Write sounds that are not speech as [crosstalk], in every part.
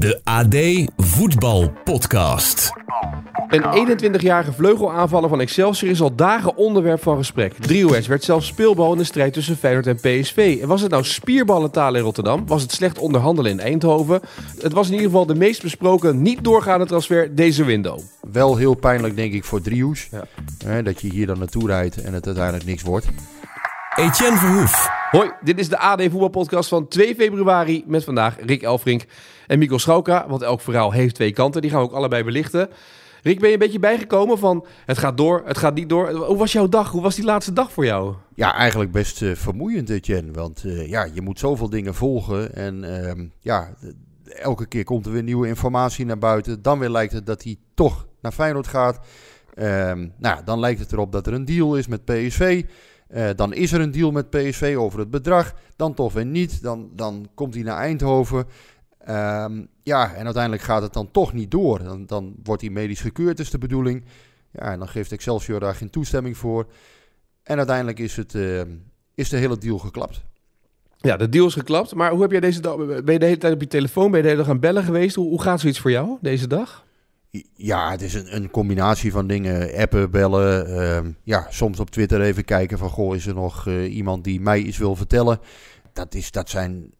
De AD Voetbal Podcast. Een 21-jarige vleugelaanvaller van Excelsior is al dagen onderwerp van gesprek. Driehoes werd zelfs speelbal in de strijd tussen Feyenoord en PSV. En was het nou spierballentaal in Rotterdam? Was het slecht onderhandelen in Eindhoven? Het was in ieder geval de meest besproken niet doorgaande transfer deze window. Wel heel pijnlijk denk ik voor Driehoes. Hè, dat je hier dan naartoe rijdt en het uiteindelijk niks wordt. Etienne Verhoef. Hoi, dit is de AD Voetbalpodcast van 2 februari met vandaag Rick Elfrink en Mikkel Schauka. Want elk verhaal heeft twee kanten, die gaan we ook allebei belichten. Rick, ben je een beetje bijgekomen van het gaat door, het gaat niet door. Hoe was jouw dag? Hoe was die laatste dag voor jou? Ja, eigenlijk best eh, vermoeiend, Etienne. Want eh, ja, je moet zoveel dingen volgen. En ehm, ja, elke keer komt er weer nieuwe informatie naar buiten. Dan weer lijkt het dat hij toch naar Feyenoord gaat. Ehm, nou, dan lijkt het erop dat er een deal is met PSV. Eh, dan is er een deal met PSV over het bedrag. Dan toch weer niet. Dan, dan komt hij naar Eindhoven. Ehm, ja, en uiteindelijk gaat het dan toch niet door. Dan, dan wordt hij medisch gekeurd, is de bedoeling. Ja, en dan geeft Excelsior daar geen toestemming voor. En uiteindelijk is, het, eh, is de hele deal geklapt. Ja, de deal is geklapt. Maar hoe heb jij deze dag... Ben je de hele tijd op je telefoon? Ben je de hele dag aan bellen geweest? Hoe, hoe gaat zoiets voor jou deze dag? Ja, het is een, een combinatie van dingen. Appen, bellen. ehm, ja, soms op Twitter even kijken van... Goh, is er nog eh, iemand die mij iets wil vertellen? Dat, is, dat zijn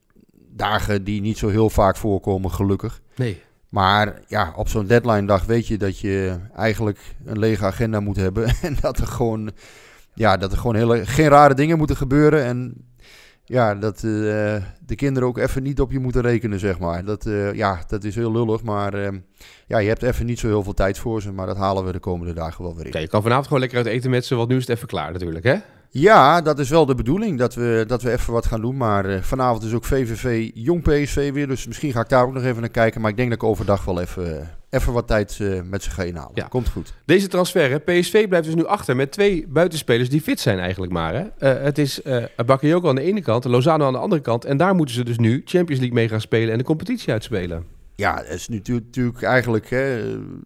dagen die niet zo heel vaak voorkomen, gelukkig. Nee. Maar ja, op zo'n deadline dag weet je dat je eigenlijk een lege agenda moet hebben. [laughs] En dat er gewoon, ja, dat er gewoon hele, geen rare dingen moeten gebeuren. En ja, dat eh, de kinderen ook even niet op je moeten rekenen, zeg maar. Dat, eh, ja, dat is heel lullig, maar eh, ja, je hebt even niet zo heel veel tijd voor ze. Maar dat halen we de komende dagen wel weer in. Ja, je kan vanavond gewoon lekker uit eten met ze, want nu is het even klaar natuurlijk, hè? Ja, dat is wel de bedoeling, dat we, dat we even wat gaan doen. Maar eh, vanavond is ook VVV Jong PSV weer, dus misschien ga ik daar ook nog even naar kijken. Maar ik denk dat ik overdag wel even, even wat tijd eh, met ze ga inhalen. Ja. Komt goed. Deze transfer, hè? PSV blijft dus nu achter met twee buitenspelers die fit zijn eigenlijk maar. Hè? Eh, het is uh, Bakayoko aan de ene kant, Lozano aan de andere kant. En daar moeten ze dus nu Champions League mee gaan spelen en de competitie uitspelen. Ja, het is nu tu- natuurlijk eigenlijk hè,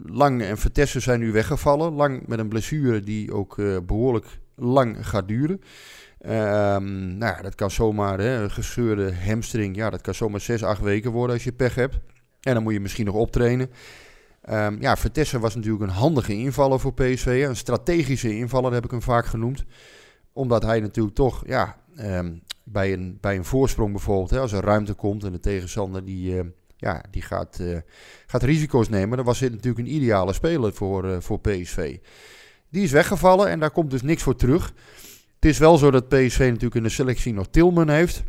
Lang en Vertessen zijn nu weggevallen. Lang met een blessure die ook eh, behoorlijk lang gaat duren. Ehm, nou ja, dat kan zomaar hè, een gescheurde hamstring. Ja, dat kan zomaar 6, 8 weken worden als je pech hebt. En dan moet je misschien nog optrainen. Ehm, ja, Vertessen was natuurlijk een handige invaller voor PSV. Een strategische invaller heb ik hem vaak genoemd. Omdat hij natuurlijk toch ja, ehm, bij, een, bij een voorsprong bijvoorbeeld, hè, als er ruimte komt en de tegenstander die, ja, die gaat, eh, gaat risico's nemen. Dan was dit natuurlijk een ideale speler voor, eh, voor PSV. Die is weggevallen en daar komt dus niks voor terug. Het is wel zo dat PSV natuurlijk in de selectie nog Tilman heeft.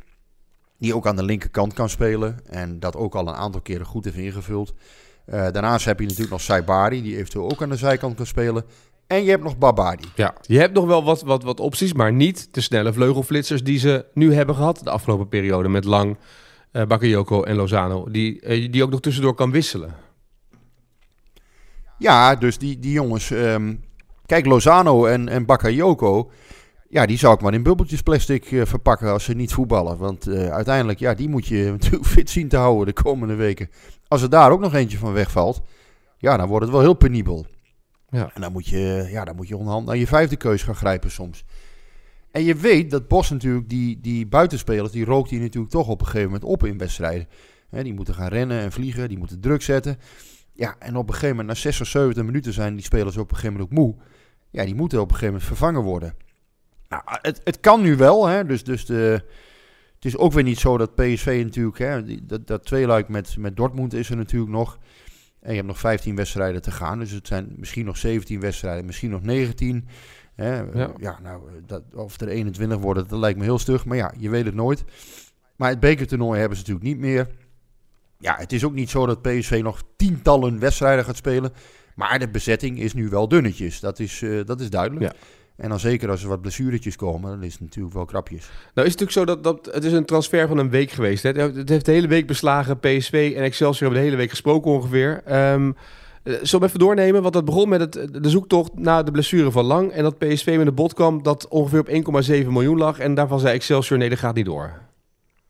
Die ook aan de linkerkant kan spelen. En dat ook al een aantal keren goed heeft ingevuld. Eh, daarnaast heb je natuurlijk nog Saibari, die eventueel ook aan de zijkant kan spelen. En je hebt nog Babadi. Ja, je hebt nog wel wat, wat, wat opties, maar niet de snelle vleugelflitsers die ze nu hebben gehad de afgelopen periode met Lang, uh, Bakayoko en Lozano. Die, uh, die ook nog tussendoor kan wisselen. Ja, dus die, die jongens. ehm, kijk, Lozano en, en Bakayoko. Ja, die zou ik maar in bubbeltjes plastic eh, verpakken als ze niet voetballen. Want eh, uiteindelijk, ja, die moet je [laughs] natuurlijk fit zien te houden de komende weken. Als er daar ook nog eentje van wegvalt, ja, dan wordt het wel heel penibel. Ja. En dan moet je, ja, dan moet je onderhand naar je vijfde keus gaan grijpen soms. En je weet dat Bos natuurlijk, die, die buitenspelers, die rookt hij natuurlijk toch op een gegeven moment op in wedstrijden. Hè, die moeten gaan rennen en vliegen, die moeten druk zetten. Ja, en op een gegeven moment, na 6 of 70 minuten zijn die spelers op een gegeven moment ook moe. Ja, die moeten op een gegeven moment vervangen worden. Nou, het, het kan nu wel, hè. Dus, dus de, het is ook weer niet zo dat PSV natuurlijk, hè, die- dat, dat tweeluik met, met Dortmund is er natuurlijk nog. En je hebt nog 15 wedstrijden te gaan. Dus het zijn misschien nog 17 wedstrijden, misschien nog 19. Hè. Ja. Ja. nou, dat, of er 21 worden, dat lijkt me heel stug. Maar ja, je weet het nooit. Maar het bekertoernooi hebben ze natuurlijk niet meer. Ja, het is ook niet zo dat PSV nog tientallen wedstrijden gaat spelen. Maar de bezetting is nu wel dunnetjes. Dat is, eh, dat is duidelijk. Ja. En dan zeker als er wat blessuretjes komen, dan is het natuurlijk wel krapjes. Nou is het natuurlijk zo dat, dat het is een transfer van een week geweest. Hè? Het heeft de hele week beslagen. PSV en Excelsior hebben de hele week gesproken ongeveer. Uh, zullen we even doornemen? Want dat begon met het, de zoektocht naar de blessure van Lang. En dat PSV met een bod kwam dat ongeveer op 1,7 miljoen lag. En daarvan zei Excelsior, nee, dat gaat niet door.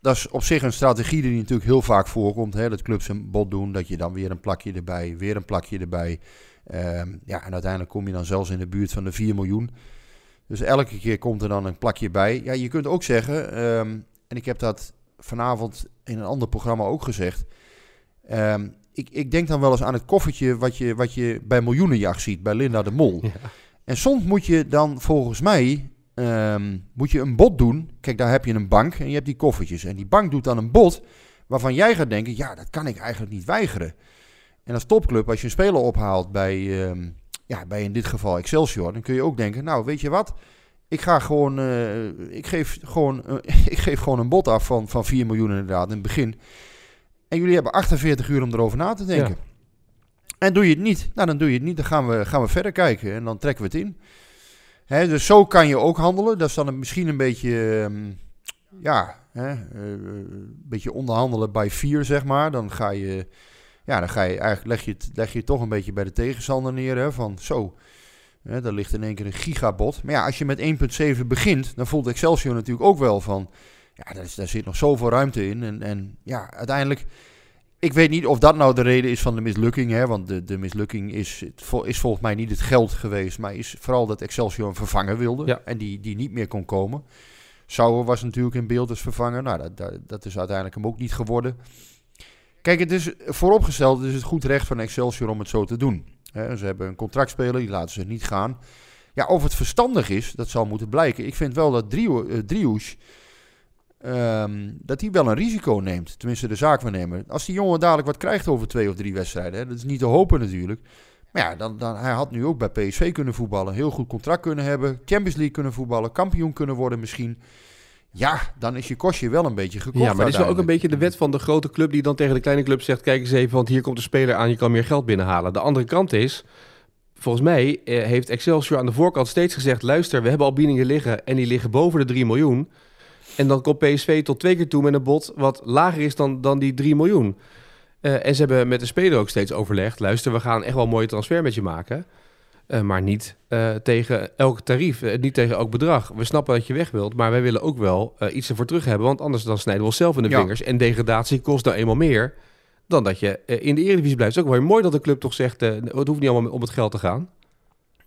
Dat is op zich een strategie die natuurlijk heel vaak voorkomt. Hè? Dat clubs een bod doen, dat je dan weer een plakje erbij, weer een plakje erbij. Ehm, ja, en uiteindelijk kom je dan zelfs in de buurt van de 4 miljoen. Dus elke keer komt er dan een plakje bij. Ja, je kunt ook zeggen, ehm, en ik heb dat vanavond in een ander programma ook gezegd. Ehm, ik, ik denk dan wel eens aan het koffertje wat je, wat je bij miljoenenjacht ziet, bij Linda de Mol. Ja. En soms moet je dan volgens mij moet je een bod doen. Kijk, daar heb je een bank en je hebt die koffertjes. En die bank doet dan een bod waarvan jij gaat denken, ja, dat kan ik eigenlijk niet weigeren. En als topclub, als je een speler ophaalt bij, um, ja, bij in dit geval Excelsior, dan kun je ook denken, nou weet je wat, ik ga gewoon, uh, ik, geef gewoon uh, [laughs] ik geef gewoon een bod af van, van 4 miljoen inderdaad in het begin. En jullie hebben 48 uur om erover na te denken. Ja. En doe je het niet, nou dan doe je het niet, dan gaan we, gaan we verder kijken en dan trekken we het in. Dus zo kan je ook handelen. Dat is dan misschien een beetje, um, ja, uh, een beetje onderhandelen bij vier, zeg maar. Dan ga je ja, dan ga je eigenlijk leg je het, leg je toch een beetje bij de tegenstander neer. Hè, van zo, hè, daar ligt in één keer een gigabot. Maar ja, als je met 1.7 begint, dan voelt Excelsior natuurlijk ook wel van. Ja, daar, daar zit nog zoveel ruimte in. En, en ja, uiteindelijk. Ik weet niet of dat nou de reden is van de mislukking. Hè, want de, de mislukking is, is volgens mij niet het geld geweest. Maar is vooral dat Excelsior een vervanger wilde. Ja. En die, die niet meer kon komen. Sauer was natuurlijk in beeld als vervanger. Nou, dat, dat, dat is uiteindelijk hem ook niet geworden. Kijk, het is vooropgesteld, het is het goed recht van Excelsior om het zo te doen. ze hebben een contractspeler, die laten ze niet gaan. Ja, of het verstandig is, dat zal moeten blijken. Ik vind wel dat Driouche, uh, um, dat hij wel een risico neemt. Tenminste, de zaakwaarnemer. Als die jongen dadelijk wat krijgt over twee of drie wedstrijden, hè, dat is niet te hopen natuurlijk. Maar ja, dan, dan, hij had nu ook bij PSV kunnen voetballen. Heel goed contract kunnen hebben. Champions League kunnen voetballen. Kampioen kunnen worden misschien. Ja, dan is je kostje wel een beetje gekocht. Ja, maar het is wel ook een beetje de wet van de grote club die dan tegen de kleine club zegt: kijk eens even, want hier komt de speler aan, je kan meer geld binnenhalen. De andere kant is, volgens mij eh, heeft Excelsior aan de voorkant steeds gezegd: luister, we hebben al biedingen liggen en die liggen boven de 3 miljoen. En dan komt PSV tot twee keer toe met een bod wat lager is dan, dan die 3 miljoen. Uh, en ze hebben met de speler ook steeds overlegd: luister, we gaan echt wel een mooie transfer met je maken. Uh, maar niet uh, tegen elk tarief, uh, niet tegen elk bedrag. We snappen dat je weg wilt, maar wij willen ook wel iets ervoor terug hebben. Want anders dan snijden we onszelf in de ja. vingers. En degradatie kost nou eenmaal meer dan dat je in de Eredivisie blijft. Het is ook wel mooi dat de club toch zegt, het hoeft niet allemaal om het geld te gaan.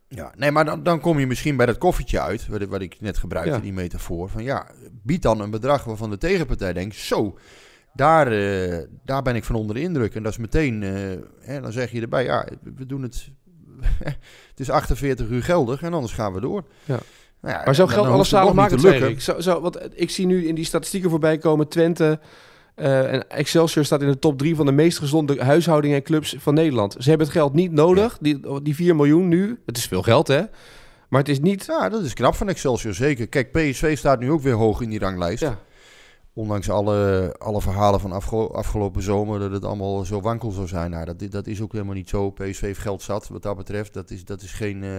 Ja, nee, maar dan, dan kom je misschien bij dat koffietje uit, wat, wat ik net gebruikte, ja. die metafoor. Van ja, bied dan een bedrag waarvan de tegenpartij denkt, zo, daar, daar ben ik van onder de indruk. En dat is meteen, hè, dan zeg je erbij, ja, we doen het [laughs] het is 48 uur geldig en anders gaan we door. Ja. Nou ja, maar zou geld alles samen maken, lukken? Ik, zou, want ik zie nu in die statistieken voorbij komen Twente... Uh, en Excelsior staat in de top 3 van de meest gezonde huishoudingen en clubs van Nederland. Ze hebben het geld niet nodig, die, die 4 miljoen nu. Het is veel geld, hè? Maar het is niet... Ja, dat is knap van Excelsior, zeker. Kijk, PSV staat nu ook weer hoog in die ranglijst. Ja. Ondanks alle, alle verhalen van afgelopen zomer dat het allemaal zo wankel zou zijn. Nou, dat, dat is ook helemaal niet zo. PSV heeft geld zat wat dat betreft. Dat is, dat is, geen, uh,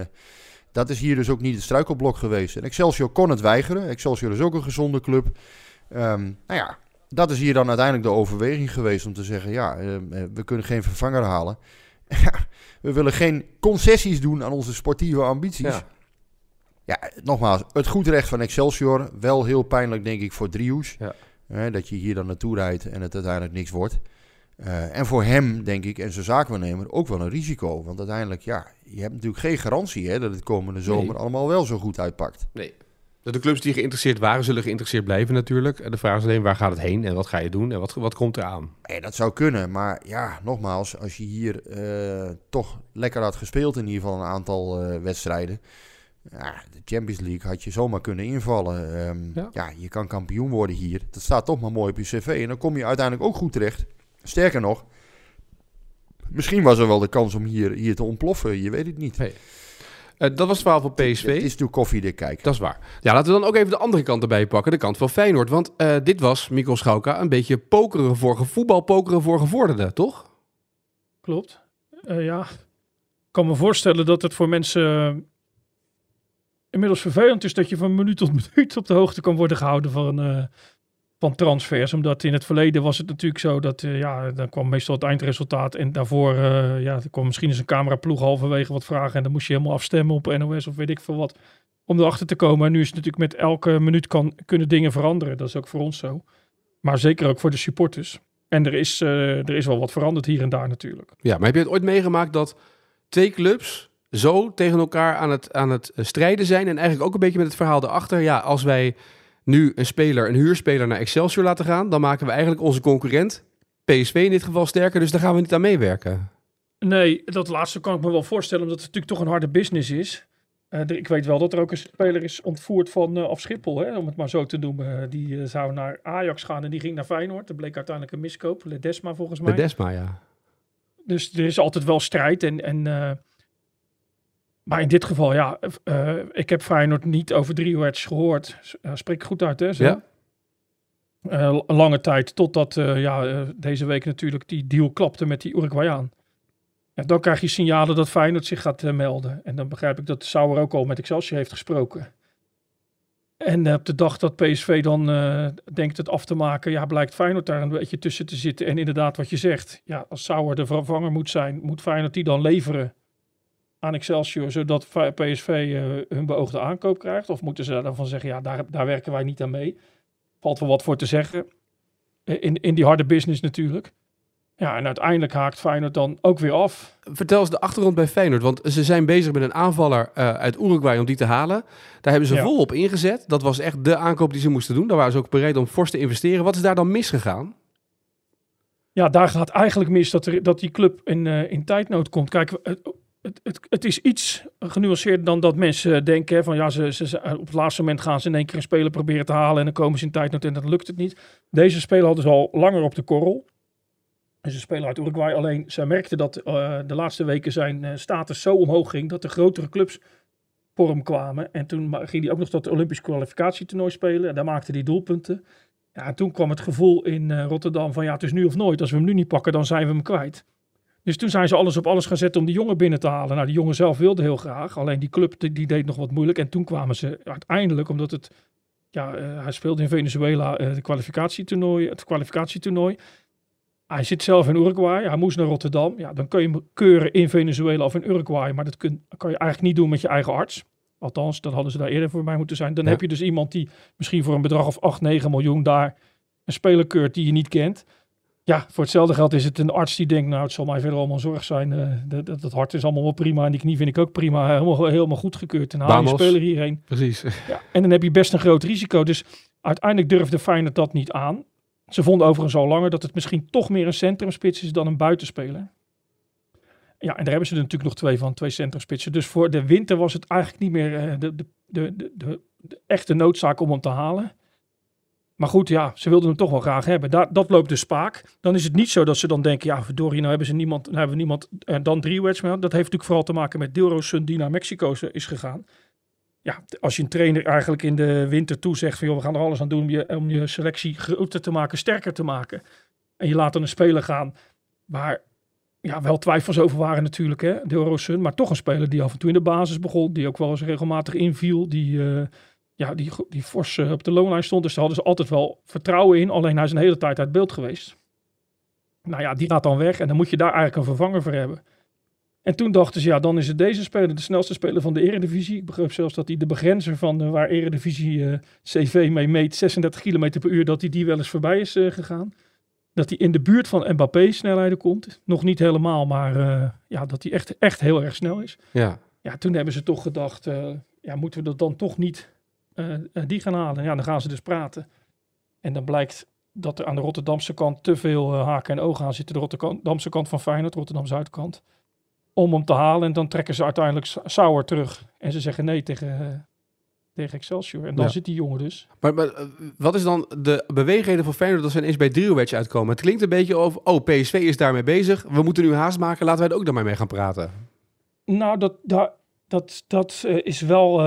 dat is hier dus ook niet het struikelblok geweest. En Excelsior kon het weigeren. Excelsior is ook een gezonde club. Um, nou ja, dat is hier dan uiteindelijk de overweging geweest om te zeggen... ja, uh, we kunnen geen vervanger halen. [laughs] we willen geen concessies doen aan onze sportieve ambities. Ja. Ja, nogmaals, het goed recht van Excelsior. Wel heel pijnlijk, denk ik, voor Driehoes. Ja dat je hier dan naartoe rijdt en het uiteindelijk niks wordt. Uh, en voor hem, denk ik, en zijn zaakwaarnemer ook wel een risico. Want uiteindelijk, ja, je hebt natuurlijk geen garantie hè, dat het komende zomer nee. allemaal wel zo goed uitpakt. Nee. De clubs die geïnteresseerd waren, zullen geïnteresseerd blijven natuurlijk. En de vraag is alleen, waar gaat het heen en wat ga je doen en wat, wat komt eraan? Ja, dat zou kunnen, maar ja, nogmaals, als je hier uh, toch lekker had gespeeld in ieder geval een aantal uh, wedstrijden... Ja, de Champions League had je zomaar kunnen invallen. Um, ja. ja. je kan kampioen worden hier. Dat staat toch maar mooi op je cv. En dan kom je uiteindelijk ook goed terecht. Sterker nog, misschien was er wel de kans om hier, hier te ontploffen. Je weet het niet. Hey. Uh, dat was het verhaal van PSV. Het is nu koffie kijk. Dat is waar. Ja, laten we dan ook even de andere kant erbij pakken. De kant van Feyenoord. Want uh, dit was, Mikkel Schauka, een beetje pokeren voor voetbalpokeren voor gevorderden, toch? Klopt. Uh, ja, ik kan me voorstellen dat het voor mensen inmiddels vervelend is dat je van minuut tot minuut op de hoogte kan worden gehouden van, uh, van transfers. Omdat in het verleden was het natuurlijk zo dat, eh, ja, dan kwam meestal het eindresultaat. En daarvoor, eh, ja, er kwam misschien eens een cameraploeg halverwege wat vragen. En dan moest je helemaal afstemmen op NOS of weet ik veel wat. Om erachter te komen. En nu is het natuurlijk met elke minuut kan, kunnen dingen veranderen. Dat is ook voor ons zo. Maar zeker ook voor de supporters. En er is, eh, er is wel wat veranderd hier en daar natuurlijk. Ja, maar heb je het ooit meegemaakt dat twee clubs zo tegen elkaar aan het, aan het strijden zijn? En eigenlijk ook een beetje met het verhaal erachter. Ja, als wij nu een speler, een huurspeler naar Excelsior laten gaan, dan maken we eigenlijk onze concurrent, PSV in dit geval, sterker. Dus daar gaan we niet aan meewerken. Nee, dat laatste kan ik me wel voorstellen, omdat het natuurlijk toch een harde business is. Er- ik weet wel dat er ook een speler is ontvoerd van eh af Schiphol, hè, om het maar zo te noemen. Eh, die zou naar Ajax gaan en die ging naar Feyenoord. Dat bleek uiteindelijk een miskoop, Ledesma volgens mij. Bij Desma, ja. Dus er is altijd wel strijd. En, en, maar in dit geval, ja, eh, ik heb Feyenoord niet over Driehoets gehoord. Uh, spreek goed uit, hè? Zo? Ja. Eh, lange tijd, totdat eh, ja, eh, deze week natuurlijk die deal klapte met die Uruguayaan. Ja, dan krijg je signalen dat Feyenoord zich gaat eh, melden. En dan begrijp ik dat Sauer ook al met Excelsior heeft gesproken. En eh, op de dag dat PSV dan eh, denkt het af te maken, ja, blijkt Feyenoord daar een beetje tussen te zitten. En inderdaad, wat je zegt, ja, als Sauer de vervanger moet zijn, moet Feyenoord die dan leveren aan Excelsior, zodat PSV eh, hun beoogde aankoop krijgt? Of moeten ze daarvan zeggen, ja, daar, daar werken wij niet aan mee? Valt wel wat voor te zeggen. In, in die harde business natuurlijk. Ja, en uiteindelijk haakt Feyenoord dan ook weer af. Vertel eens de achtergrond bij Feyenoord. Want ze zijn bezig met een aanvaller eh, uit Uruguay om die te halen. Daar hebben ze Ja. volop ingezet. Dat was echt de aankoop die ze moesten doen. Daar waren ze ook bereid om fors te investeren. Wat is daar dan misgegaan? Ja, daar gaat eigenlijk mis dat, er, dat die club in, eh, in tijdnood komt. Kijk, het, het, het, het is iets genuanceerder dan dat mensen denken. Van ja, ze, ze- op het laatste moment gaan ze in één keer een speler proberen te halen. En dan komen ze in tijdnood en dan lukt het niet. Deze speler hadden ze al langer op de korrel. En ze spelen uit Uruguay. Alleen zij merkten dat eh, de laatste weken zijn eh, status zo omhoog ging. Dat de grotere clubs voor hem kwamen. En toen ging hij ook nog dat Olympisch kwalificatietoernooi spelen. En daar maakte hij doelpunten. Ja, en toen kwam het gevoel in eh, Rotterdam van ja, het is nu of nooit. Als we hem nu niet pakken, dan zijn we hem kwijt. Dus toen zijn ze alles op alles gaan zetten om die jongen binnen te halen. Nou, die jongen zelf wilde heel graag. Alleen die club die, deed nog wat moeilijk. En toen kwamen ze uiteindelijk, omdat het... Ja, eh, hij speelde in Venezuela eh de kwalificatietoernooi, het kwalificatietoernooi. Hij zit zelf in Uruguay. Hij moest naar Rotterdam. Ja, dan kun je hem keuren in Venezuela of in Uruguay. Maar dat kun, kan je eigenlijk niet doen met je eigen arts. Althans, dat hadden ze daar eerder voor mij moeten zijn. Dan Ja. heb je dus iemand die misschien voor een bedrag of 8, 9 miljoen daar een speler keurt die je niet kent. Ja, voor hetzelfde geld is het een arts die denkt, nou, het zal mij verder allemaal zorg zijn. eh, dat, dat, dat hart is allemaal wel prima en die knie vind ik ook prima. Helemaal, helemaal goedgekeurd. En dan haal je speler hierheen. Precies. Ja, en dan heb je best een groot risico. Dus uiteindelijk durfde Feyenoord dat niet aan. Ze vonden overigens al langer dat het misschien toch meer een centrumspits is dan een buitenspeler. Ja, en daar hebben ze er natuurlijk nog twee van, twee centrumspitsen. Dus voor de winter was het eigenlijk niet meer eh, de, de, de, de, de, de echte noodzaak om hem te halen. Maar goed, ja, ze wilden hem toch wel graag hebben. Dat loopt dus spaak. Dan is het niet zo dat ze dan denken, ja, verdorie, nou hebben ze niemand, nou hebben we niemand, en dan drie meer. Dat heeft natuurlijk vooral te maken met Dilrosun die naar Mexico is- gegaan ja, als je een trainer eigenlijk in de winter toezegt van joh, we gaan er alles aan doen om je, om je selectie groter te maken, sterker te maken. En je laat dan een speler gaan waar ja, wel twijfels over waren natuurlijk, hè, de Eurosun, maar toch een speler die af en toe in de basis begon, die ook wel eens regelmatig inviel, die, eh, ja, die, die fors op de loonlijn stond. Dus daar hadden ze altijd wel vertrouwen in, alleen hij is een hele tijd uit beeld geweest. Nou ja, die gaat dan weg en dan moet je daar eigenlijk een vervanger voor hebben. En toen dachten ze, ja, dan is het deze speler de snelste speler van de Eredivisie. Ik begreep zelfs dat hij de begrenzer van eh, waar Eredivisie eh, CV mee meet, 36 km per uur, dat hij die wel eens voorbij is eh, gegaan. Dat hij in de buurt van Mbappé snelheden komt. Nog niet helemaal, maar ja, dat hij echt, echt heel erg snel is. Ja. Ja, toen hebben ze toch gedacht, ja, moeten we dat dan toch niet eh, eh, die gaan halen? Ja, dan gaan ze dus praten. En dan blijkt dat er aan de Rotterdamse kant te veel eh, haken en ogen aan zitten. De Rotterdamse kant van Feyenoord, Rotterdam-Zuidkant. Om hem te halen en dan trekken ze uiteindelijk Sa- Sauer terug. En ze zeggen nee tegen, tegen Excelsior. En dan Ja. zit die jongen dus. Maar, maar wat is dan de beweegreden van Feyenoord dat ze ineens bij Driehoets uitkomen? Het klinkt een beetje over, oh, PSV is daarmee bezig. We moeten nu haast maken. Laten wij er ook daarmee mee gaan praten. Nou, dat, dat, dat, dat is wel,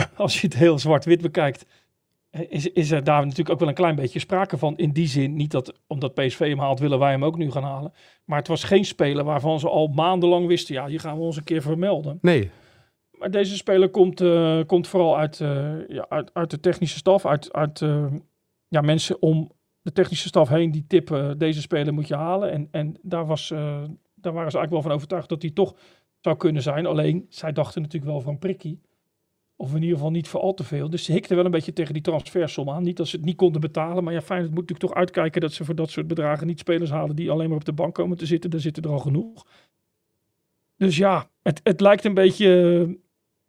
[laughs] als je het heel zwart-wit bekijkt, is, is er daar natuurlijk ook wel een klein beetje sprake van. In die zin, niet dat omdat PSV hem haalt, willen wij hem ook nu gaan halen. Maar het was geen speler waarvan ze al maandenlang wisten, ja, hier gaan we ons een keer vermelden. Nee. Maar deze speler komt, eh, komt vooral uit, eh, ja, uit, uit de technische staf, uit, uit, eh, ja, mensen om de technische staf heen die tippen, deze speler moet je halen. En, en daar, was, daar waren ze eigenlijk wel van overtuigd dat hij toch zou kunnen zijn. Alleen, zij dachten natuurlijk wel van prikkie. Of in ieder geval niet voor al te veel. Dus ze hikten wel een beetje tegen die transfersom aan. Niet dat ze het niet konden betalen. Maar ja, fijn, het moet natuurlijk toch uitkijken dat ze voor dat soort bedragen niet spelers halen die alleen maar op de bank komen te zitten. Daar zitten er al genoeg. Dus ja, het, het lijkt een beetje eh,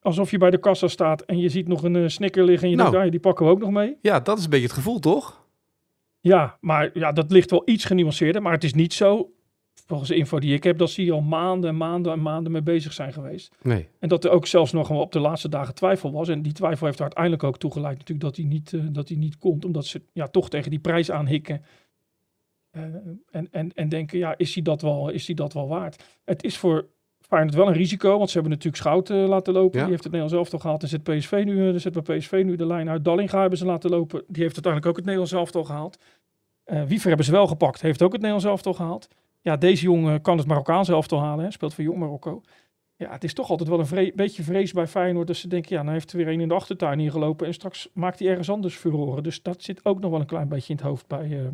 alsof je bij de kassa staat en je ziet nog een uh, snicker liggen en je Nou. denkt, ah, die pakken we ook nog mee. Ja, dat is een beetje het gevoel, toch? Ja, maar ja, dat ligt wel iets genuanceerder. Maar het is niet zo, volgens de info die ik heb, dat ze hier al maanden en maanden en maanden mee bezig zijn geweest. Nee. En dat er ook zelfs nog op de laatste dagen twijfel was. En die twijfel heeft er uiteindelijk ook toegeleid natuurlijk dat hij niet, eh, dat hij niet komt. Omdat ze ja, toch tegen die prijs aanhikken. Eh, en, en, en denken, ja, is hij, dat wel, is hij dat wel waard? Het is voor Feyenoord wel een risico. Want ze hebben natuurlijk Schout eh, laten lopen. Ja. Die heeft het Nederlands elftal gehaald. En zet PSV nu, eh, zet bij PSV nu de lijn uit. Dallinga hebben ze laten lopen. Die heeft uiteindelijk ook het Nederlands elftal gehaald. Eh Wiever hebben ze wel gepakt. Heeft ook het Nederlands elftal gehaald. Ja, deze jongen kan het Marokkaanse elftal halen. Hè. Speelt voor Jong Marokko. Ja, het is toch altijd wel een vre- beetje vrees bij Feyenoord. Dat ze denken, ja, nou heeft er weer een in de achtertuin hier gelopen. En straks maakt hij ergens anders furoren. Dus dat zit ook nog wel een klein beetje in het hoofd bij, eh,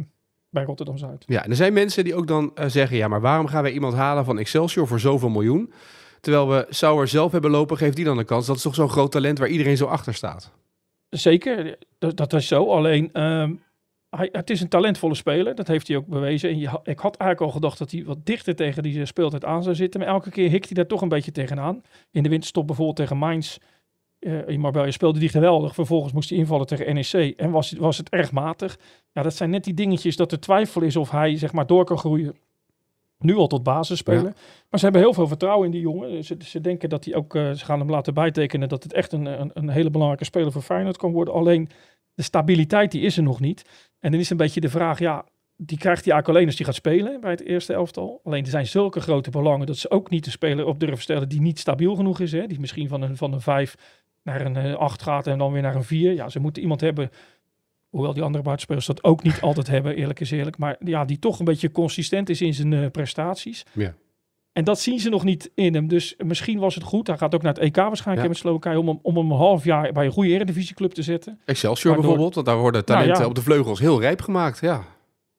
bij Rotterdam-Zuid. Ja, en er zijn mensen die ook dan eh, zeggen... ja, maar waarom gaan wij iemand halen van Excelsior voor zoveel miljoen? Terwijl we Sauer zelf hebben lopen, geeft die dan de kans. Dat is toch zo'n groot talent waar iedereen zo achter staat? Zeker, dat, dat is zo. Alleen, ehm, hij, het is een talentvolle speler. Dat heeft hij ook bewezen. En je, ik had eigenlijk al gedacht dat hij wat dichter tegen die speeltijd aan zou zitten. Maar elke keer hikt hij daar toch een beetje tegenaan. In de winterstop bijvoorbeeld tegen Mainz. eh in Marbella speelde die geweldig. Vervolgens moest hij invallen tegen NEC. En was, was het erg matig. Ja, dat zijn net die dingetjes dat er twijfel is of hij zeg maar door kan groeien. Nu al tot basisspeler. Ja. Maar ze hebben heel veel vertrouwen in die jongen. Ze, ze denken dat hij ook, eh, ze gaan hem laten bijtekenen dat het echt een, een, een hele belangrijke speler voor Feyenoord kan worden. Alleen de stabiliteit die is er nog niet. En dan is een beetje de vraag, ja, die krijgt hij eigenlijk alleen als hij gaat spelen bij het eerste elftal. Alleen er zijn zulke grote belangen dat ze ook niet de speler op durven stellen die niet stabiel genoeg is. Hè? Die misschien van een, van een 5 naar een eh, 8 gaat en dan weer naar een 4. Ja, ze moeten iemand hebben, hoewel die andere buitenspelers dat ook niet altijd hebben, eerlijk is eerlijk. Maar ja, die toch een beetje consistent is in zijn eh, prestaties. Ja. En dat zien ze nog niet in hem. Dus misschien was het goed. Hij gaat ook naar het EK waarschijnlijk Ja. met Slowakije om hem, om hem een half jaar bij een goede eredivisieclub te zetten. Excelsior Waardoor- bijvoorbeeld, want daar worden talenten Nou ja. op de vleugels heel rijp gemaakt. Ja,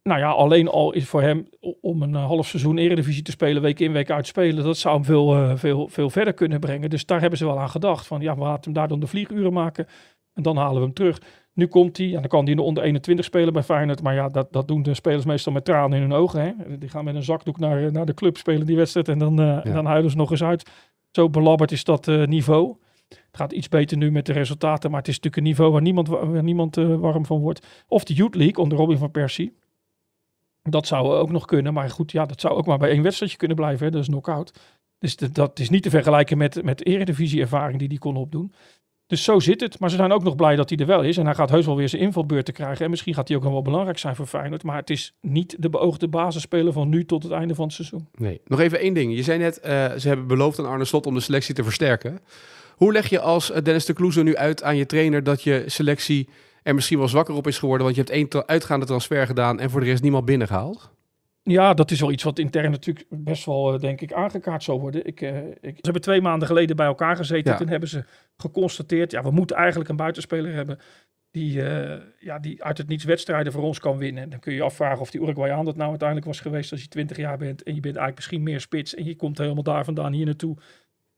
Nou ja, alleen al is voor hem om een eh, half seizoen eredivisie te spelen, week in, week uit spelen, dat zou hem veel, eh, veel, veel verder kunnen brengen. Dus daar hebben ze wel aan gedacht. Van ja, we laten hem daar dan de vlieguren maken en dan halen we hem terug. Nu komt hij en dan kan hij in de onder 21 spelen bij Feyenoord. Maar ja, dat, dat doen de spelers meestal met tranen in hun ogen. Hè? Die gaan met een zakdoek naar, eh, naar de club spelen die wedstrijd en dan, eh, en dan huilen ze nog eens uit. Zo belabberd is dat eh, niveau. Het gaat iets beter nu met de resultaten, maar het is natuurlijk een niveau waar niemand, wa- waar niemand warm van wordt. Of de Youth League onder Robin van Persie. Dat zou ook nog kunnen. Maar goed, ja, dat zou ook maar bij één wedstrijdje kunnen blijven. Hè? Dat is knock-out. Dus dat, dat is niet te vergelijken met, met eredivisie-ervaring die hij kon opdoen. Dus zo zit het. Maar ze zijn ook nog blij dat hij er wel is. En hij gaat heus wel weer zijn invalbeurt te krijgen. En misschien gaat hij ook nog wel belangrijk zijn voor Feyenoord. Maar het is niet de beoogde basisspeler van nu tot het einde van het seizoen. nee. Nog even één ding. Je zei net, eh, ze hebben beloofd aan Arne Slot om de selectie te versterken. Hoe leg je als eh, Dennis de Kloeze nu uit aan je trainer dat je selectie er misschien wel zwakker op is geworden? Want je hebt één uitgaande transfer gedaan en voor de rest niemand binnengehaald? Ja, dat is wel iets wat intern natuurlijk best wel, eh, denk ik, aangekaart zal worden. Ik, eh, ik, ze hebben twee maanden geleden bij elkaar gezeten. Ja. Toen hebben ze geconstateerd, ja, we moeten eigenlijk een buitenspeler hebben die, eh, ja, die uit het niets wedstrijden voor ons kan winnen. Dan kun je je afvragen of die Uruguayaan dat nou uiteindelijk was geweest als je 20 jaar bent. En je bent eigenlijk misschien meer spits en je komt helemaal daar vandaan hier naartoe.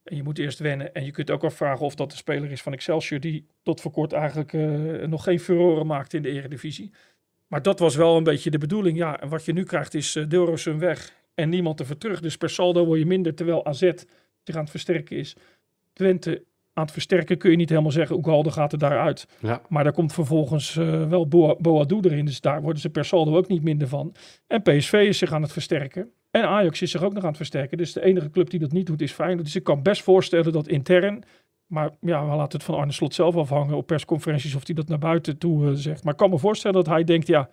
En je moet eerst wennen. En je kunt ook afvragen of dat de speler is van Excelsior die tot voor kort eigenlijk nog geen furoren maakte in de eredivisie. Maar dat was wel een beetje de bedoeling. Ja, en wat je nu krijgt is uh, Deelrosun weg en niemand ervoor terug. Dus per saldo word je minder, terwijl AZ zich aan het versterken is. Twente aan het versterken kun je niet helemaal zeggen, Oegalde gaat er daaruit. Ja. Maar daar komt vervolgens eh, wel Boa- Boadu erin, dus daar worden ze per saldo ook niet minder van. En PSV is zich aan het versterken. En Ajax is zich ook nog aan het versterken. Dus de enige club die dat niet doet is Feyenoord. Dus ik kan best voorstellen dat intern... Maar ja, we laten het van Arne Slot zelf afhangen op persconferenties of hij dat naar buiten toe eh, zegt. Maar ik kan me voorstellen dat hij denkt, ja,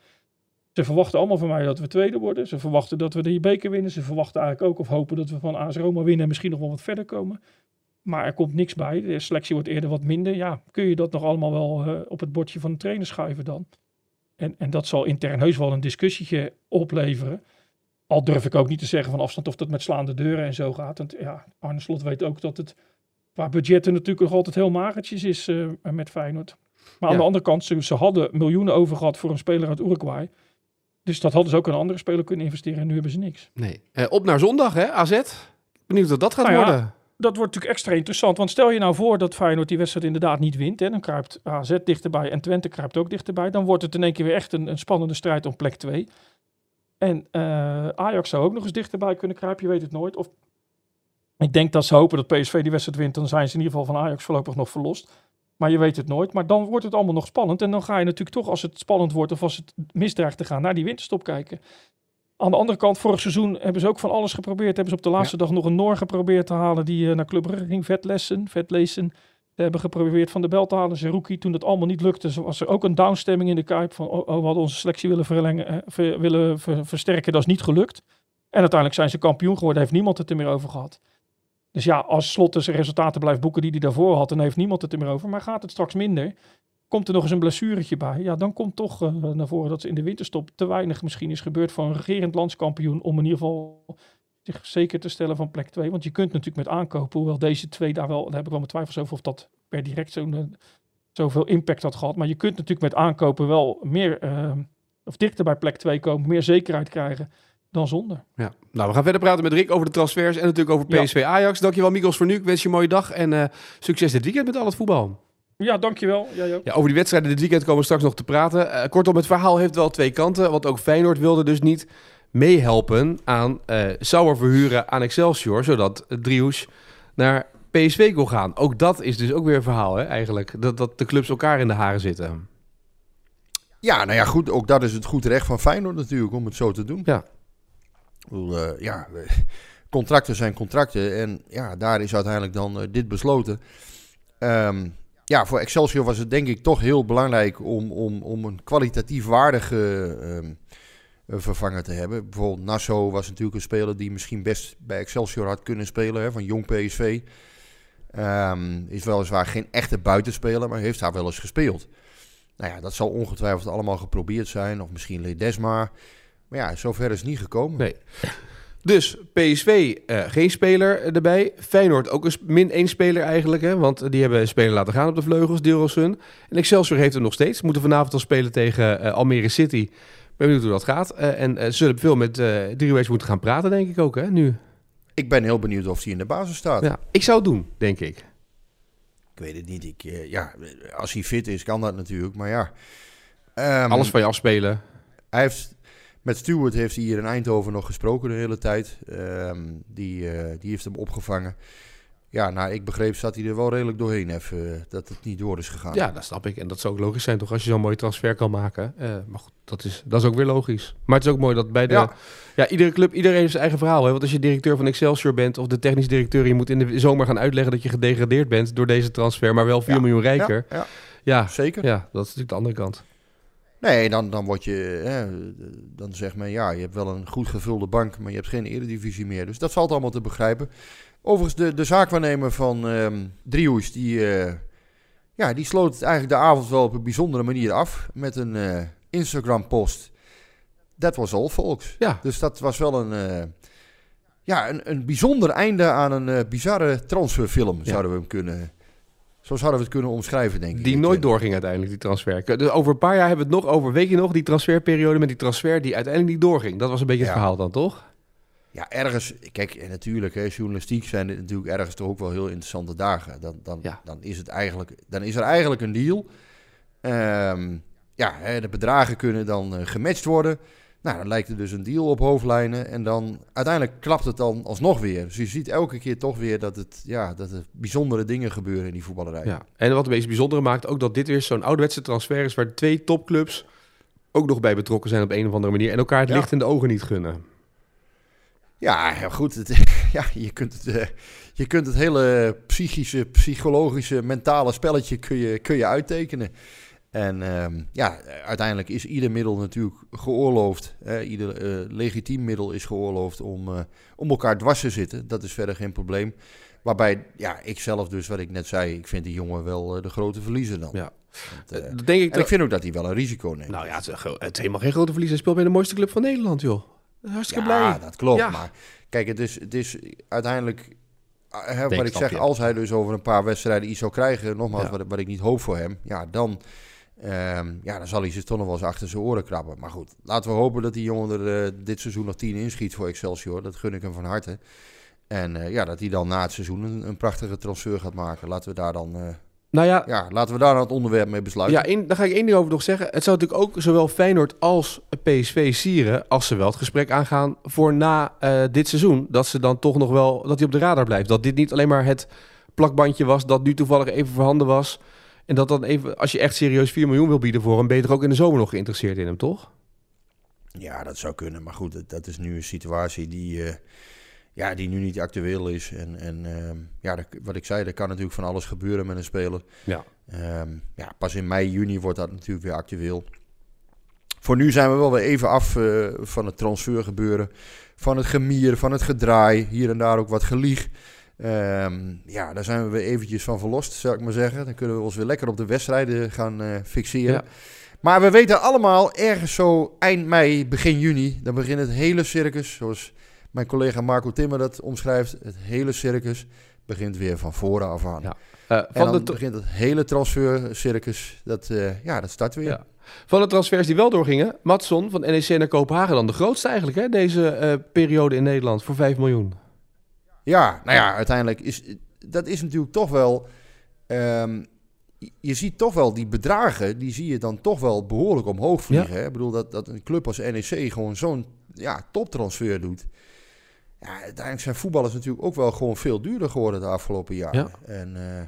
ze verwachten allemaal van mij dat we tweede worden. Ze verwachten dat we de beker winnen. Ze verwachten eigenlijk ook of hopen dat we van AS Roma winnen en misschien nog wel wat verder komen. Maar er komt niks bij. De selectie wordt eerder wat minder. Ja, kun je dat nog allemaal wel eh, op het bordje van de trainer schuiven dan? En, en dat zal intern heus wel een discussietje opleveren. Al durf ik ook niet te zeggen van afstand of dat met slaande deuren en zo gaat. Want ja, Arne Slot weet ook dat het qua budgetten natuurlijk nog altijd heel magertjes is eh, met Feyenoord. Maar aan Ja. de andere kant, ze, ze hadden miljoenen over gehad voor een speler uit Uruguay. Dus dat hadden ze ook in een andere speler kunnen investeren en nu hebben ze niks. Nee. Eh, op naar zondag, hè, AZ. Benieuwd wat dat gaat Nou ja, worden. Dat wordt natuurlijk extra interessant. Want stel je nou voor dat Feyenoord die wedstrijd inderdaad niet wint. Hè, dan kruipt AZ dichterbij en Twente kruipt ook dichterbij. Dan wordt het in één keer weer echt een, een spannende strijd om plek 2. En eh, Ajax zou ook nog eens dichterbij kunnen kruipen. Je weet het nooit. Of ik denk dat ze hopen dat PSV die wedstrijd wint. Dan zijn ze in ieder geval van Ajax voorlopig nog verlost. Maar je weet het nooit. Maar dan wordt het allemaal nog spannend. En dan ga je natuurlijk toch, als het spannend wordt of als het misdraagt te gaan, naar die winterstop kijken. Aan de andere kant, vorig seizoen hebben ze ook van alles geprobeerd. Hebben ze op de laatste dag nog een Noor geprobeerd te halen die eh, naar Club Brugge ging. Vetlessen, Vetlezen. Ze hebben geprobeerd van de bel te halen. Zerouki, toen dat allemaal niet lukte, was er ook een downstemming in de Kuip. Van, oh, oh, we hadden onze selectie willen, verlengen, eh, ver- willen ver- versterken. Dat is niet gelukt. En uiteindelijk zijn ze kampioen geworden. Heeft niemand het er meer over gehad. Dus ja, als Slot dus resultaten blijft boeken die hij daarvoor had, dan heeft niemand het er meer over. Maar gaat het straks minder, komt er nog eens een blessuretje bij. Ja, dan komt toch eh, naar voren dat ze in de winterstop te weinig misschien is gebeurd voor een regerend landskampioen. Om in ieder geval zich zeker te stellen van plek 2. Want je kunt natuurlijk met aankopen, hoewel deze twee daar wel, daar heb ik wel mijn twijfels over of dat per direct zo'n, eh, zoveel impact had gehad. Maar je kunt natuurlijk met aankopen wel meer, eh, of dichter bij plek 2 komen, meer zekerheid krijgen dan zonder. Ja. Nou, we gaan verder praten met Rick over de transfers en natuurlijk over Ja. PSV Ajax. Dankjewel, Mikos, voor nu. Ik wens je een mooie dag en eh, succes dit weekend met al het voetbal. Ja, dankjewel. Jij ook. Ja, over die wedstrijden dit weekend komen we straks nog te praten. Eh, kortom, het verhaal heeft wel twee kanten. Want ook Feyenoord wilde dus niet meehelpen aan eh Sauer verhuren aan Excelsior. Zodat Drius naar PSV kon gaan. Ook dat is dus ook weer een verhaal, hè, eigenlijk. Dat, dat de clubs elkaar in de haren zitten. Ja, nou ja, goed. Ook dat is het goed recht van Feyenoord natuurlijk om het zo te doen. Ja. Eh, ja, [laughs] contracten zijn contracten. En ja, daar is uiteindelijk dan eh, dit besloten. Ehm, ja, voor Excelsior was het denk ik toch heel belangrijk om, om, om een kwalitatief waardige ehm, eh, vervanger te hebben. Bijvoorbeeld Nasso was natuurlijk een speler die misschien best bij Excelsior had kunnen spelen. Hè, van jong PSV. Ehm, is weliswaar geen echte buitenspeler, maar heeft daar wel eens gespeeld. Nou ja, dat zal ongetwijfeld allemaal geprobeerd zijn. Of misschien Ledesma. Maar ja, zover is het niet gekomen. Nee. Dus PSV eh, geen speler erbij. Feyenoord ook een min één speler eigenlijk. Hè, want die hebben een speler laten gaan op de vleugels, Dilrosun. En Excelsior heeft hem nog steeds. Moeten vanavond al spelen tegen eh, Almere City. Ben benieuwd hoe dat gaat. Eh, en zullen veel met uh, moeten gaan praten, denk ik ook, hè, nu. Ik ben heel benieuwd of hij in de basis staat. Ja, ik zou het doen, denk ik. Ik weet het niet. Ik, ja, als hij fit is, kan dat natuurlijk. Maar ja. Ehm, Alles van je afspelen. Hij heeft, met Stewart heeft hij hier in Eindhoven nog gesproken de hele tijd. Ehm, die, eh, die heeft hem opgevangen. Ja, nou, ik begreep zat hij er wel redelijk doorheen even, eh, dat het niet door is gegaan. Ja, dat snap ik. En dat zou ook logisch zijn, toch, als je zo'n mooie transfer kan maken. Eh, maar goed, dat is, dat is ook weer logisch. Maar het is ook mooi dat bij de... Ja, Ja. iedere club, iedereen heeft zijn eigen verhaal. Hè? Want als je directeur van Excelsior bent of de technisch directeur... je moet in de zomer gaan uitleggen dat je gedegradeerd bent door deze transfer... maar wel 4 Ja. miljoen rijker. Ja, ja, Ja, zeker. ja, dat is natuurlijk de andere kant. Nee, dan, dan word je, hè, dan zegt men ja, je hebt wel een goed gevulde bank, maar je hebt geen eredivisie meer. Dus dat valt allemaal te begrijpen. Overigens, de, de zaakwaarnemer van Driehoes, die, eh, ja, die sloot eigenlijk de avond wel op een bijzondere manier af met een eh, Instagram-post. Dat was all, folks. Ja, Dus dat was wel een, eh, ja, een, een bijzonder einde aan een bizarre transferfilm, zouden we hem kunnen... Zo zouden we het kunnen omschrijven, denk ik. die nooit eh, doorging uiteindelijk, die transfer. Dus over een paar jaar hebben we het nog over, weet je nog, die transferperiode met die transfer die uiteindelijk niet doorging. Dat was een beetje het Ja. verhaal dan, toch? Ja, ergens, kijk, en natuurlijk, hè, journalistiek zijn het natuurlijk ergens toch ook wel heel interessante dagen. Dan, dan, Ja. dan, is, het eigenlijk, dan is er eigenlijk een deal. Ehm, ja, hè, de bedragen kunnen dan eh, gematcht worden. Nou, dan lijkt er dus een deal op hoofdlijnen. En dan uiteindelijk klapt het dan alsnog weer. Dus je ziet elke keer toch weer dat, het, ja, dat er bijzondere dingen gebeuren in die voetballerij. Ja. En wat het meest bijzondere maakt, ook dat dit weer zo'n ouderwetse transfer is... waar twee topclubs ook nog bij betrokken zijn op een of andere manier... en elkaar het Ja. licht in de ogen niet gunnen. Ja, ja, goed. Het, [laughs] ja, je, kunt het, eh, je kunt het hele psychische, psychologische, mentale spelletje kun je, kun je uittekenen. En ehm, ja, uiteindelijk is ieder middel natuurlijk geoorloofd. Hè, ieder eh, legitiem middel is geoorloofd om, eh, om elkaar dwars te zitten. Dat is verder geen probleem. Waarbij, ja, ik zelf dus, wat ik net zei, ik vind die jongen wel eh, de grote verliezer dan. Ja. Want, Dat denk ik en dat- ik vind ook dat hij wel een risico neemt. Nou ja, het is, het is helemaal geen grote verlies. Hij speelt bij de mooiste club van Nederland, joh. Hartstikke ja, blij. dat klopt. Ja. Maar kijk, het is, het is uiteindelijk hè, wat ik zeg, als hij dus over een paar wedstrijden iets zou krijgen, nogmaals, Ja. wat, wat ik niet hoop voor hem, ja, dan, ehm, ja, dan zal hij zich toch nog wel eens achter zijn oren krabben. Maar goed, laten we hopen dat die jongen er eh, dit seizoen nog 10 inschiet voor Excelsior. Dat gun ik hem van harte. En eh, ja, dat hij dan na het seizoen een, een prachtige transfer gaat maken. Laten we daar dan, eh, Nou ja, ja, laten we daar dan het onderwerp mee besluiten. Ja, één- daar ga ik één ding over nog zeggen. Het zou natuurlijk ook zowel Feyenoord als PSV sieren... als ze wel het gesprek aangaan voor na dit seizoen... dat ze dan toch nog wel, dat hij op de radar blijft. Dat dit niet alleen maar het plakbandje was... dat nu toevallig even voorhanden was... en dat dan even, als je echt serieus 4 miljoen wil bieden voor hem... ben je toch ook in de zomer nog geïnteresseerd in hem, toch? Ja, dat zou kunnen. Maar goed, dat, dat is nu een situatie die, eh, ja, die nu niet actueel is. En, en ehm, ja, dat- wat ik zei, er kan natuurlijk van alles gebeuren met een speler. Ja. Ehm, ja, pas in mei, juni wordt dat natuurlijk weer actueel. Voor nu zijn we wel weer even af eh, van het transfergebeuren. Van het gemier, van het gedraai. Hier en daar ook wat gelieg. Ehm, ja, daar zijn we weer eventjes van verlost, zou ik maar zeggen. Dan kunnen we ons weer lekker op de wedstrijden gaan eh, fixeren. Ja. Maar we weten allemaal, ergens zo eind mei, begin juni... dan begint het hele circus, zoals mijn collega Marco Timmer dat omschrijft... het hele circus begint weer van voren af aan. Ja. Eh, En van, dan de tra- begint het hele transfercircus, dat, eh, ja, dat start weer. Ja. van de transfers die wel doorgingen... Matson van NEC naar Kopenhagen dan de grootste eigenlijk... Hè, deze periode in Nederland voor 5 miljoen. Ja, nou ja, uiteindelijk is dat is natuurlijk toch wel. ehm, je ziet toch wel die bedragen, die zie je dan toch wel behoorlijk omhoog vliegen. Hè? Ik bedoel dat, dat een club als NEC gewoon zo'n ja, toptransfer doet. Ja, uiteindelijk zijn voetballers natuurlijk ook wel gewoon veel duurder geworden de afgelopen jaren. Ja. En eh,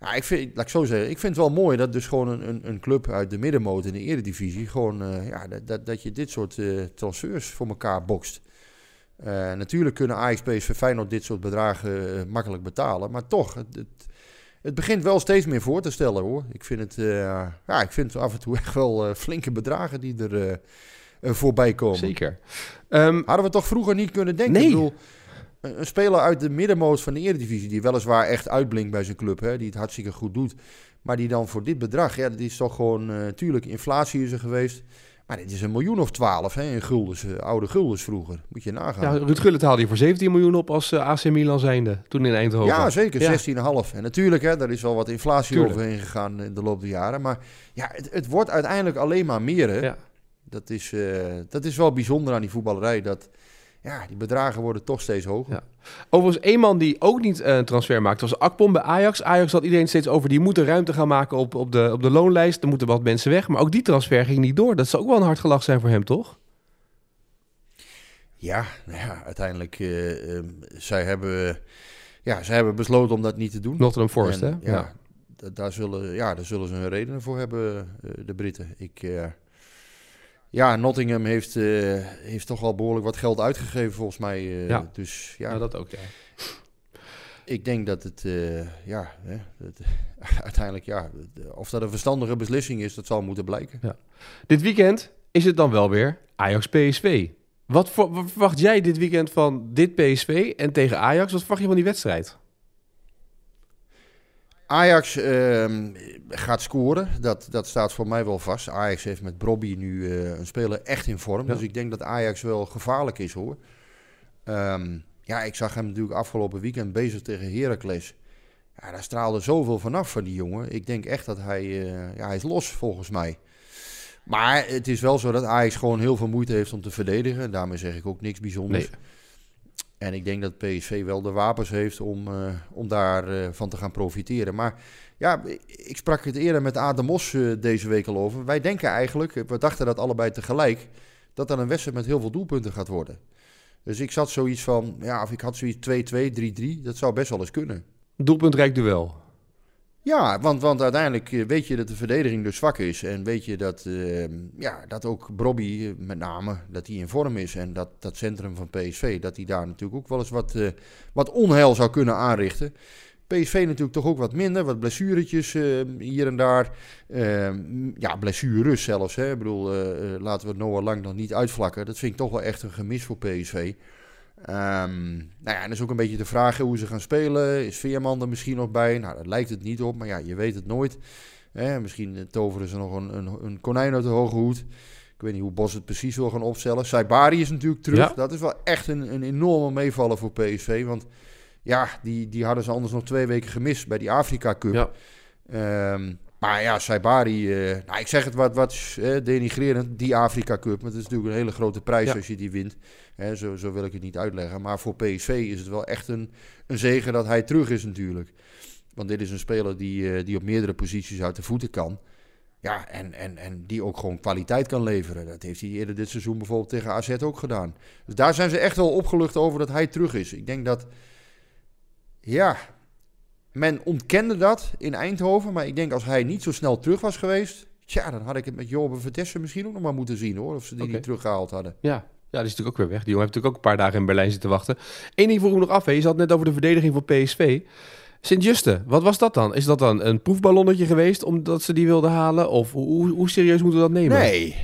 ja, ik vind, laat ik zo zeggen, ik vind het wel mooi dat dus gewoon een, een, een club uit de middenmoot in de eredivisie gewoon, eh, ja, dat, dat, dat je dit soort eh, transfers voor elkaar bokst. Eh, natuurlijk kunnen Ajax, PSV, Feyenoord dit soort bedragen eh, makkelijk betalen. Maar toch, het, het, het begint wel steeds meer voor te stellen hoor. Ik vind het, eh, ja, ik vind het af en toe [laughs] echt wel flinke bedragen die er voorbij komen. Zeker. Ehm, Hadden we toch vroeger niet kunnen denken? Nee. Ik bedoel, een, een speler uit de middenmoot van de Eredivisie... die weliswaar echt uitblinkt bij zijn club... Hè, die het hartstikke goed doet... maar die dan voor dit bedrag... ja, dat is toch gewoon... eh tuurlijk, inflatie is er geweest... maar dit is een miljoen of twaalf hè, in guldens, eh, oude guldens vroeger. Moet je nagaan. ja, Ruud Gullit haalde je voor 17 miljoen op als eh, AC Milan zijnde. Toen in Eindhoven. Ja, zeker. Ja. 16,5. En natuurlijk, hè, daar is wel wat inflatie Tuurlijk. overheen gegaan in de loop der jaren. Maar ja, het, het wordt uiteindelijk alleen maar meer. Hè? Ja. Dat, is, eh, dat is wel bijzonder aan die voetballerij. Dat ja, die bedragen worden toch steeds hoger. Ja. Overigens, één man die ook niet eh, een transfer maakte, was Akpom bij Ajax. Ajax had iedereen steeds over, die moeten ruimte gaan maken op, op, de, op de loonlijst. Er moeten wat mensen weg. Maar ook die transfer ging niet door. Dat zou ook wel een hard gelach zijn voor hem, toch? Ja, nou ja uiteindelijk, eh, ehm, zij, hebben, ja, zij hebben besloten om dat niet te doen. Nottingham Forest, En, hè? Ja, da- Daar, zullen, ja, daar zullen ze hun redenen voor hebben, eh, de Britten. Ik, ja, Nottingham heeft, eh, heeft toch al behoorlijk wat geld uitgegeven volgens mij. eh, Ja. Dus ja, Ja, dat ook, ja. ik denk dat het, eh, ja, hè, het, [laughs] uiteindelijk, ja, of dat een verstandige beslissing is, dat zal moeten blijken. Dit weekend is het dan wel weer Ajax-PSV. Wat, wat verwacht jij dit weekend van dit PSV en tegen Ajax? Wat verwacht je van die wedstrijd? Ajax ehm, gaat scoren, dat, dat staat voor mij wel vast. Ajax heeft met Brobby nu eh, een speler echt in vorm. Ja. Dus ik denk dat Ajax wel gevaarlijk is hoor. Ehm, ja, ik zag hem natuurlijk afgelopen weekend bezig tegen Heracles. Ja, daar straalde zoveel vanaf van die jongen. Ik denk echt dat hij, eh, ja, hij is los volgens mij. Maar het is wel zo dat Ajax gewoon heel veel moeite heeft om te verdedigen. Daarmee zeg ik ook niks bijzonders. Nee. En ik denk dat PSV wel de wapens heeft om, eh, om daarvan van te gaan profiteren. Maar ja, ik sprak het eerder met Adam Mos eh, deze week al over. Wij denken eigenlijk, we dachten dat allebei tegelijk, dat dat een wedstrijd met heel veel doelpunten gaat worden. Dus ik zat zoiets van, ja, of ik had zoiets 2-2, 3-3. Dat zou best wel eens kunnen. Doelpuntrijk duel. Ja, want, want uiteindelijk eh, weet je dat de verdediging dus zwak is. En weet je dat, eh, ja, dat ook Brobby eh, met name dat hij in vorm is. En dat dat centrum van PSV, dat hij daar natuurlijk ook wel eens wat, eh, wat onheil zou kunnen aanrichten. PSV natuurlijk toch ook wat minder, wat blessuretjes eh, hier en daar. Eh, ja, blessures zelfs. Hè. Ik bedoel, laten we Noah Lang nog niet uitvlakken. Dat vind ik toch wel echt een gemis voor PSV. Ehm, nou ja, en dat is ook een beetje de vraag hoe ze gaan spelen. Is Veerman er misschien nog bij? Nou, daar lijkt het niet op, maar ja, je weet het nooit. Misschien toveren ze nog een, een, een konijn uit de hoge hoed. Ik weet niet hoe Bos het precies wil gaan opstellen. Saibari is natuurlijk terug. Ja. Dat is wel echt een, een enorme meevaller voor PSV. Want Ja, die, die hadden ze anders nog twee weken gemist bij die Afrika Cup. Ja. Ehm, maar ja, Saibari, eh, nou, ik zeg het wat, wat eh, denigrerend, die Afrika Cup. Maar het is natuurlijk een hele grote prijs Ja. als je die wint. Hè, zo, zo wil ik het niet uitleggen. Maar voor PSV is het wel echt een, een zegen dat hij terug is natuurlijk. Want dit is een speler die, eh, die op meerdere posities uit de voeten kan. Ja, en, en, en die ook gewoon kwaliteit kan leveren. Dat heeft hij eerder dit seizoen bijvoorbeeld tegen AZ ook gedaan. Dus daar zijn ze echt wel opgelucht over dat hij terug is. Ik denk dat, ja, men ontkende dat in Eindhoven. Maar ik denk als hij niet zo snel terug was geweest... Tja, dan had ik het met Jobe Vertessen misschien ook nog maar moeten zien hoor. Of ze die niet teruggehaald hadden. Ja. ja, die is natuurlijk ook weer weg. Die jongen heeft natuurlijk ook een paar dagen in Berlijn zitten wachten. Eén ding vroeg ik me nog af. Hè. Je zat net over de verdediging van PSV. Sint-Juste, wat was dat dan? Is dat dan een proefballonnetje geweest omdat ze die wilden halen? Of hoe, hoe, hoe serieus moeten we dat nemen? Nee.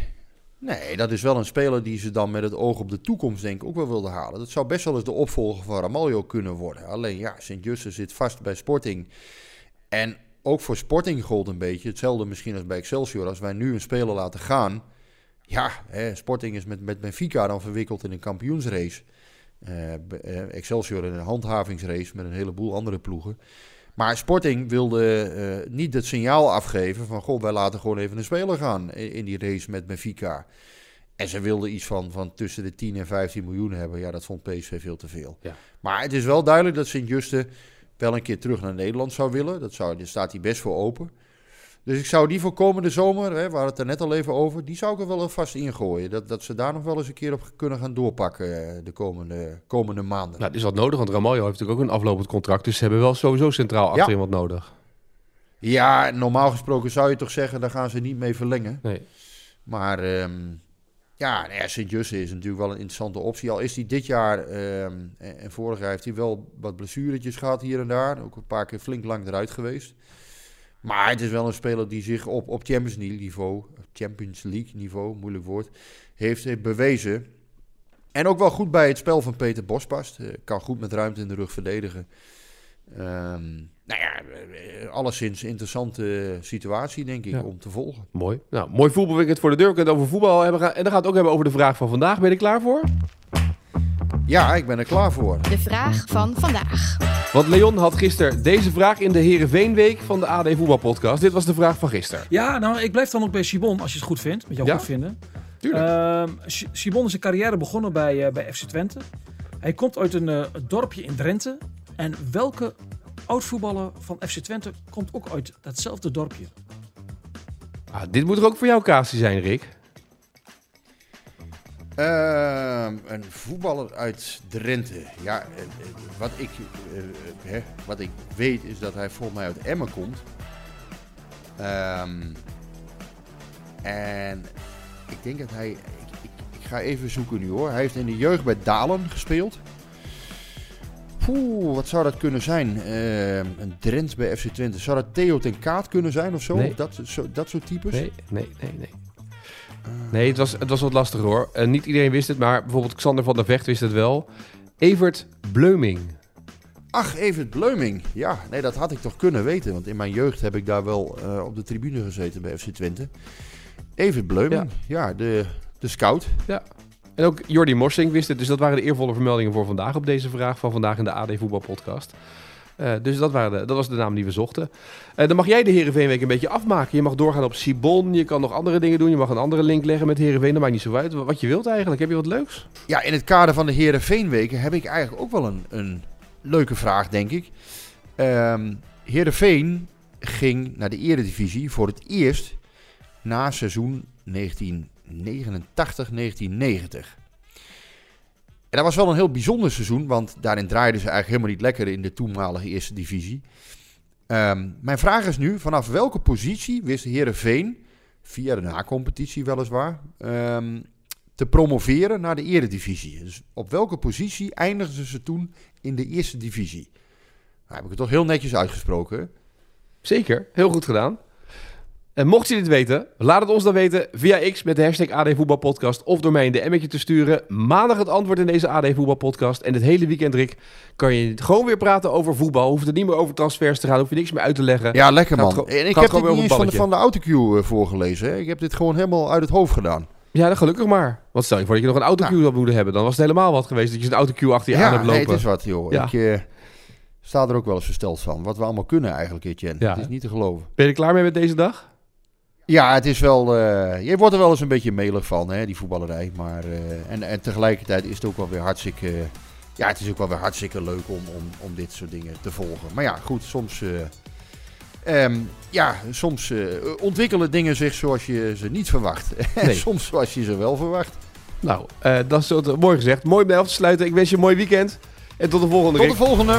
Nee, dat is wel een speler die ze dan met het oog op de toekomst denk ik ook wel wilden halen. Dat zou best wel eens de opvolger van Ramaljo kunnen worden. Alleen ja, Sint-Juste zit vast bij Sporting. En ook voor Sporting gold een beetje hetzelfde misschien als bij Excelsior. Als wij nu een speler laten gaan. Ja, hè, Sporting is met, met Benfica dan verwikkeld in een kampioensrace. Eh, eh, Excelsior in een handhavingsrace met een heleboel andere ploegen. Maar Sporting wilde eh, niet het signaal afgeven van... goh, wij laten gewoon even een speler gaan in, in die race met Benfica. En ze wilden iets van, van tussen de 10 en 15 miljoen hebben. Ja, dat vond PSV veel te veel. Ja. Maar het is wel duidelijk dat Sint-Juste wel een keer terug naar Nederland zou willen. Dat zou, daar staat hij best voor open. Dus ik zou die voor komende zomer, hè, we hadden het er net al even over... die zou ik er wel vast ingooien. Dat, dat ze daar nog wel eens een keer op kunnen gaan doorpakken eh, de komende, komende maanden. Nou, dat is wat nodig, want Ramaljo heeft natuurlijk ook een aflopend contract. Dus ze hebben wel sowieso centraal achterin wat nodig. Ja, normaal gesproken zou je toch zeggen, daar gaan ze niet mee verlengen. Nee. Maar ehm, ja, nou ja Sint-Juste is natuurlijk wel een interessante optie. Al is hij dit jaar ehm, en, en vorig jaar heeft hij wel wat blessuretjes gehad hier en daar. Ook een paar keer flink lang eruit geweest. Maar het is wel een speler die zich op, op Champions League niveau, Champions League niveau, moeilijk woord, heeft, heeft bewezen. En ook wel goed bij het spel van Peter Bos past. Eh, kan goed met ruimte in de rug verdedigen. Ehm, nou ja, eh, alleszins interessante situatie, denk ik, Ja. om te volgen. Mooi. Nou, mooi voetbalweekend voor de deur. We kunnen het over voetbal hebben. gaan. En dan gaat het ook hebben over de vraag van vandaag. Ben je er klaar voor? Ja, ik ben er klaar voor. De vraag van vandaag. Want Leon had gisteren deze vraag in de Herenveenweek van de AD Voetbalpodcast. Dit was de vraag van gisteren. Ja, nou, ik blijf dan ook bij Sibon, als je het goed vindt. Met jou Ja? goed vinden. Tuurlijk. Ehm, Sibon is zijn carrière begonnen bij, eh, bij FC Twente. Hij komt uit een eh, dorpje in Drenthe. En welke oud-voetballer van FC Twente komt ook uit datzelfde dorpje? Ah, dit moet er ook voor jou, Kasi, zijn, Rick. Ehm, een voetballer uit Drenthe. Ja, eh, eh, wat ik, eh, hè, wat ik weet is dat hij volgens mij uit Emmen komt. Ehm, en ik denk dat hij... Ik, ik, ik ga even zoeken nu hoor. Hij heeft in de jeugd bij Dalen gespeeld. Poeh, wat zou dat kunnen zijn? Ehm, een Drent bij FC Twente. Zou dat Theo ten Kaat kunnen zijn of zo? Nee. Of dat, zo, dat soort types? Nee, nee, nee, nee. Nee, het was, het was wat lastiger hoor. En niet iedereen wist het, maar bijvoorbeeld Xander van der Vecht wist het wel. Evert Bleuming. Ach, Evert Bleuming. Ja, nee, dat had ik toch kunnen weten. Want in mijn jeugd heb ik daar wel eh, op de tribune gezeten bij FC Twente. Evert Bleuming, ja, de, de scout. En ook Jordi Morsing wist het. Dus dat waren de eervolle vermeldingen voor vandaag op deze vraag van vandaag in de AD Voetbalpodcast. Eh dus dat, waren de, dat was de naam die we zochten. Eh, dan mag jij de Heerenveenweek een beetje afmaken. Je mag doorgaan op Sibon. Je kan nog andere dingen doen. Je mag een andere link leggen met Heerenveen. Dat maakt niet zo uit. Wat je wilt eigenlijk. Heb je wat leuks? Ja, in het kader van de Heerenveenweken heb ik eigenlijk ook wel een, een leuke vraag, denk ik. Ehm Heerenveen ging naar de eredivisie voor het eerst na seizoen 1989-1990. Dat was wel een heel bijzonder seizoen, want daarin draaiden ze eigenlijk helemaal niet lekker in de toenmalige eerste divisie. Ehm, mijn vraag is nu, vanaf welke positie wist Heerenveen, via de na-competitie weliswaar, ehm, te promoveren naar de eredivisie? Dus op welke positie eindigden ze toen in de eerste divisie? Nou, heb ik het toch heel netjes uitgesproken. Zeker. Heel goed gedaan. En mocht je dit weten, laat het ons dan weten via X met de hashtag AD Voetbalpodcast of door mij een DM'tje te sturen. Maandag het antwoord in deze AD Voetbalpodcast. En het hele weekend, Rick, kan je gewoon weer praten over voetbal. Hoeft het niet meer over transfers te gaan, hoef je niks meer uit te leggen. Ja, lekker man. en ik heb gewoon dit weer niet eens een van de, van de autocue eh, voorgelezen. Hè? Ik heb dit gewoon helemaal uit het hoofd gedaan. Ja, dan gelukkig maar. Want stel je voor dat je nog een autocue had moeten hebben. Dan was het helemaal wat geweest dat je een autocue achter je aan hebt nee, lopen. het is wat joh. Ja. Ik, eh, sta er ook wel eens versteld van. Wat we allemaal kunnen eigenlijk, Etienne. Ja, het is niet te geloven. Ben je er klaar mee met deze dag? Ja, het is wel. eh, je wordt er wel eens een beetje melig van, hè, die voetballerij. Maar, eh, en, en tegelijkertijd is het ook wel weer hartstikke. ja, het is ook wel weer hartstikke leuk om, om, om dit soort dingen te volgen. Maar ja, goed, soms. eh, ehm, ja, soms ontwikkelen dingen zich zoals je ze niet verwacht. [laughs] En Nee. soms zoals je ze wel verwacht. Nou, dat is mooi gezegd. Mooi mee af te sluiten. Ik wens je een mooi weekend. En tot de volgende Tot Rick. de volgende.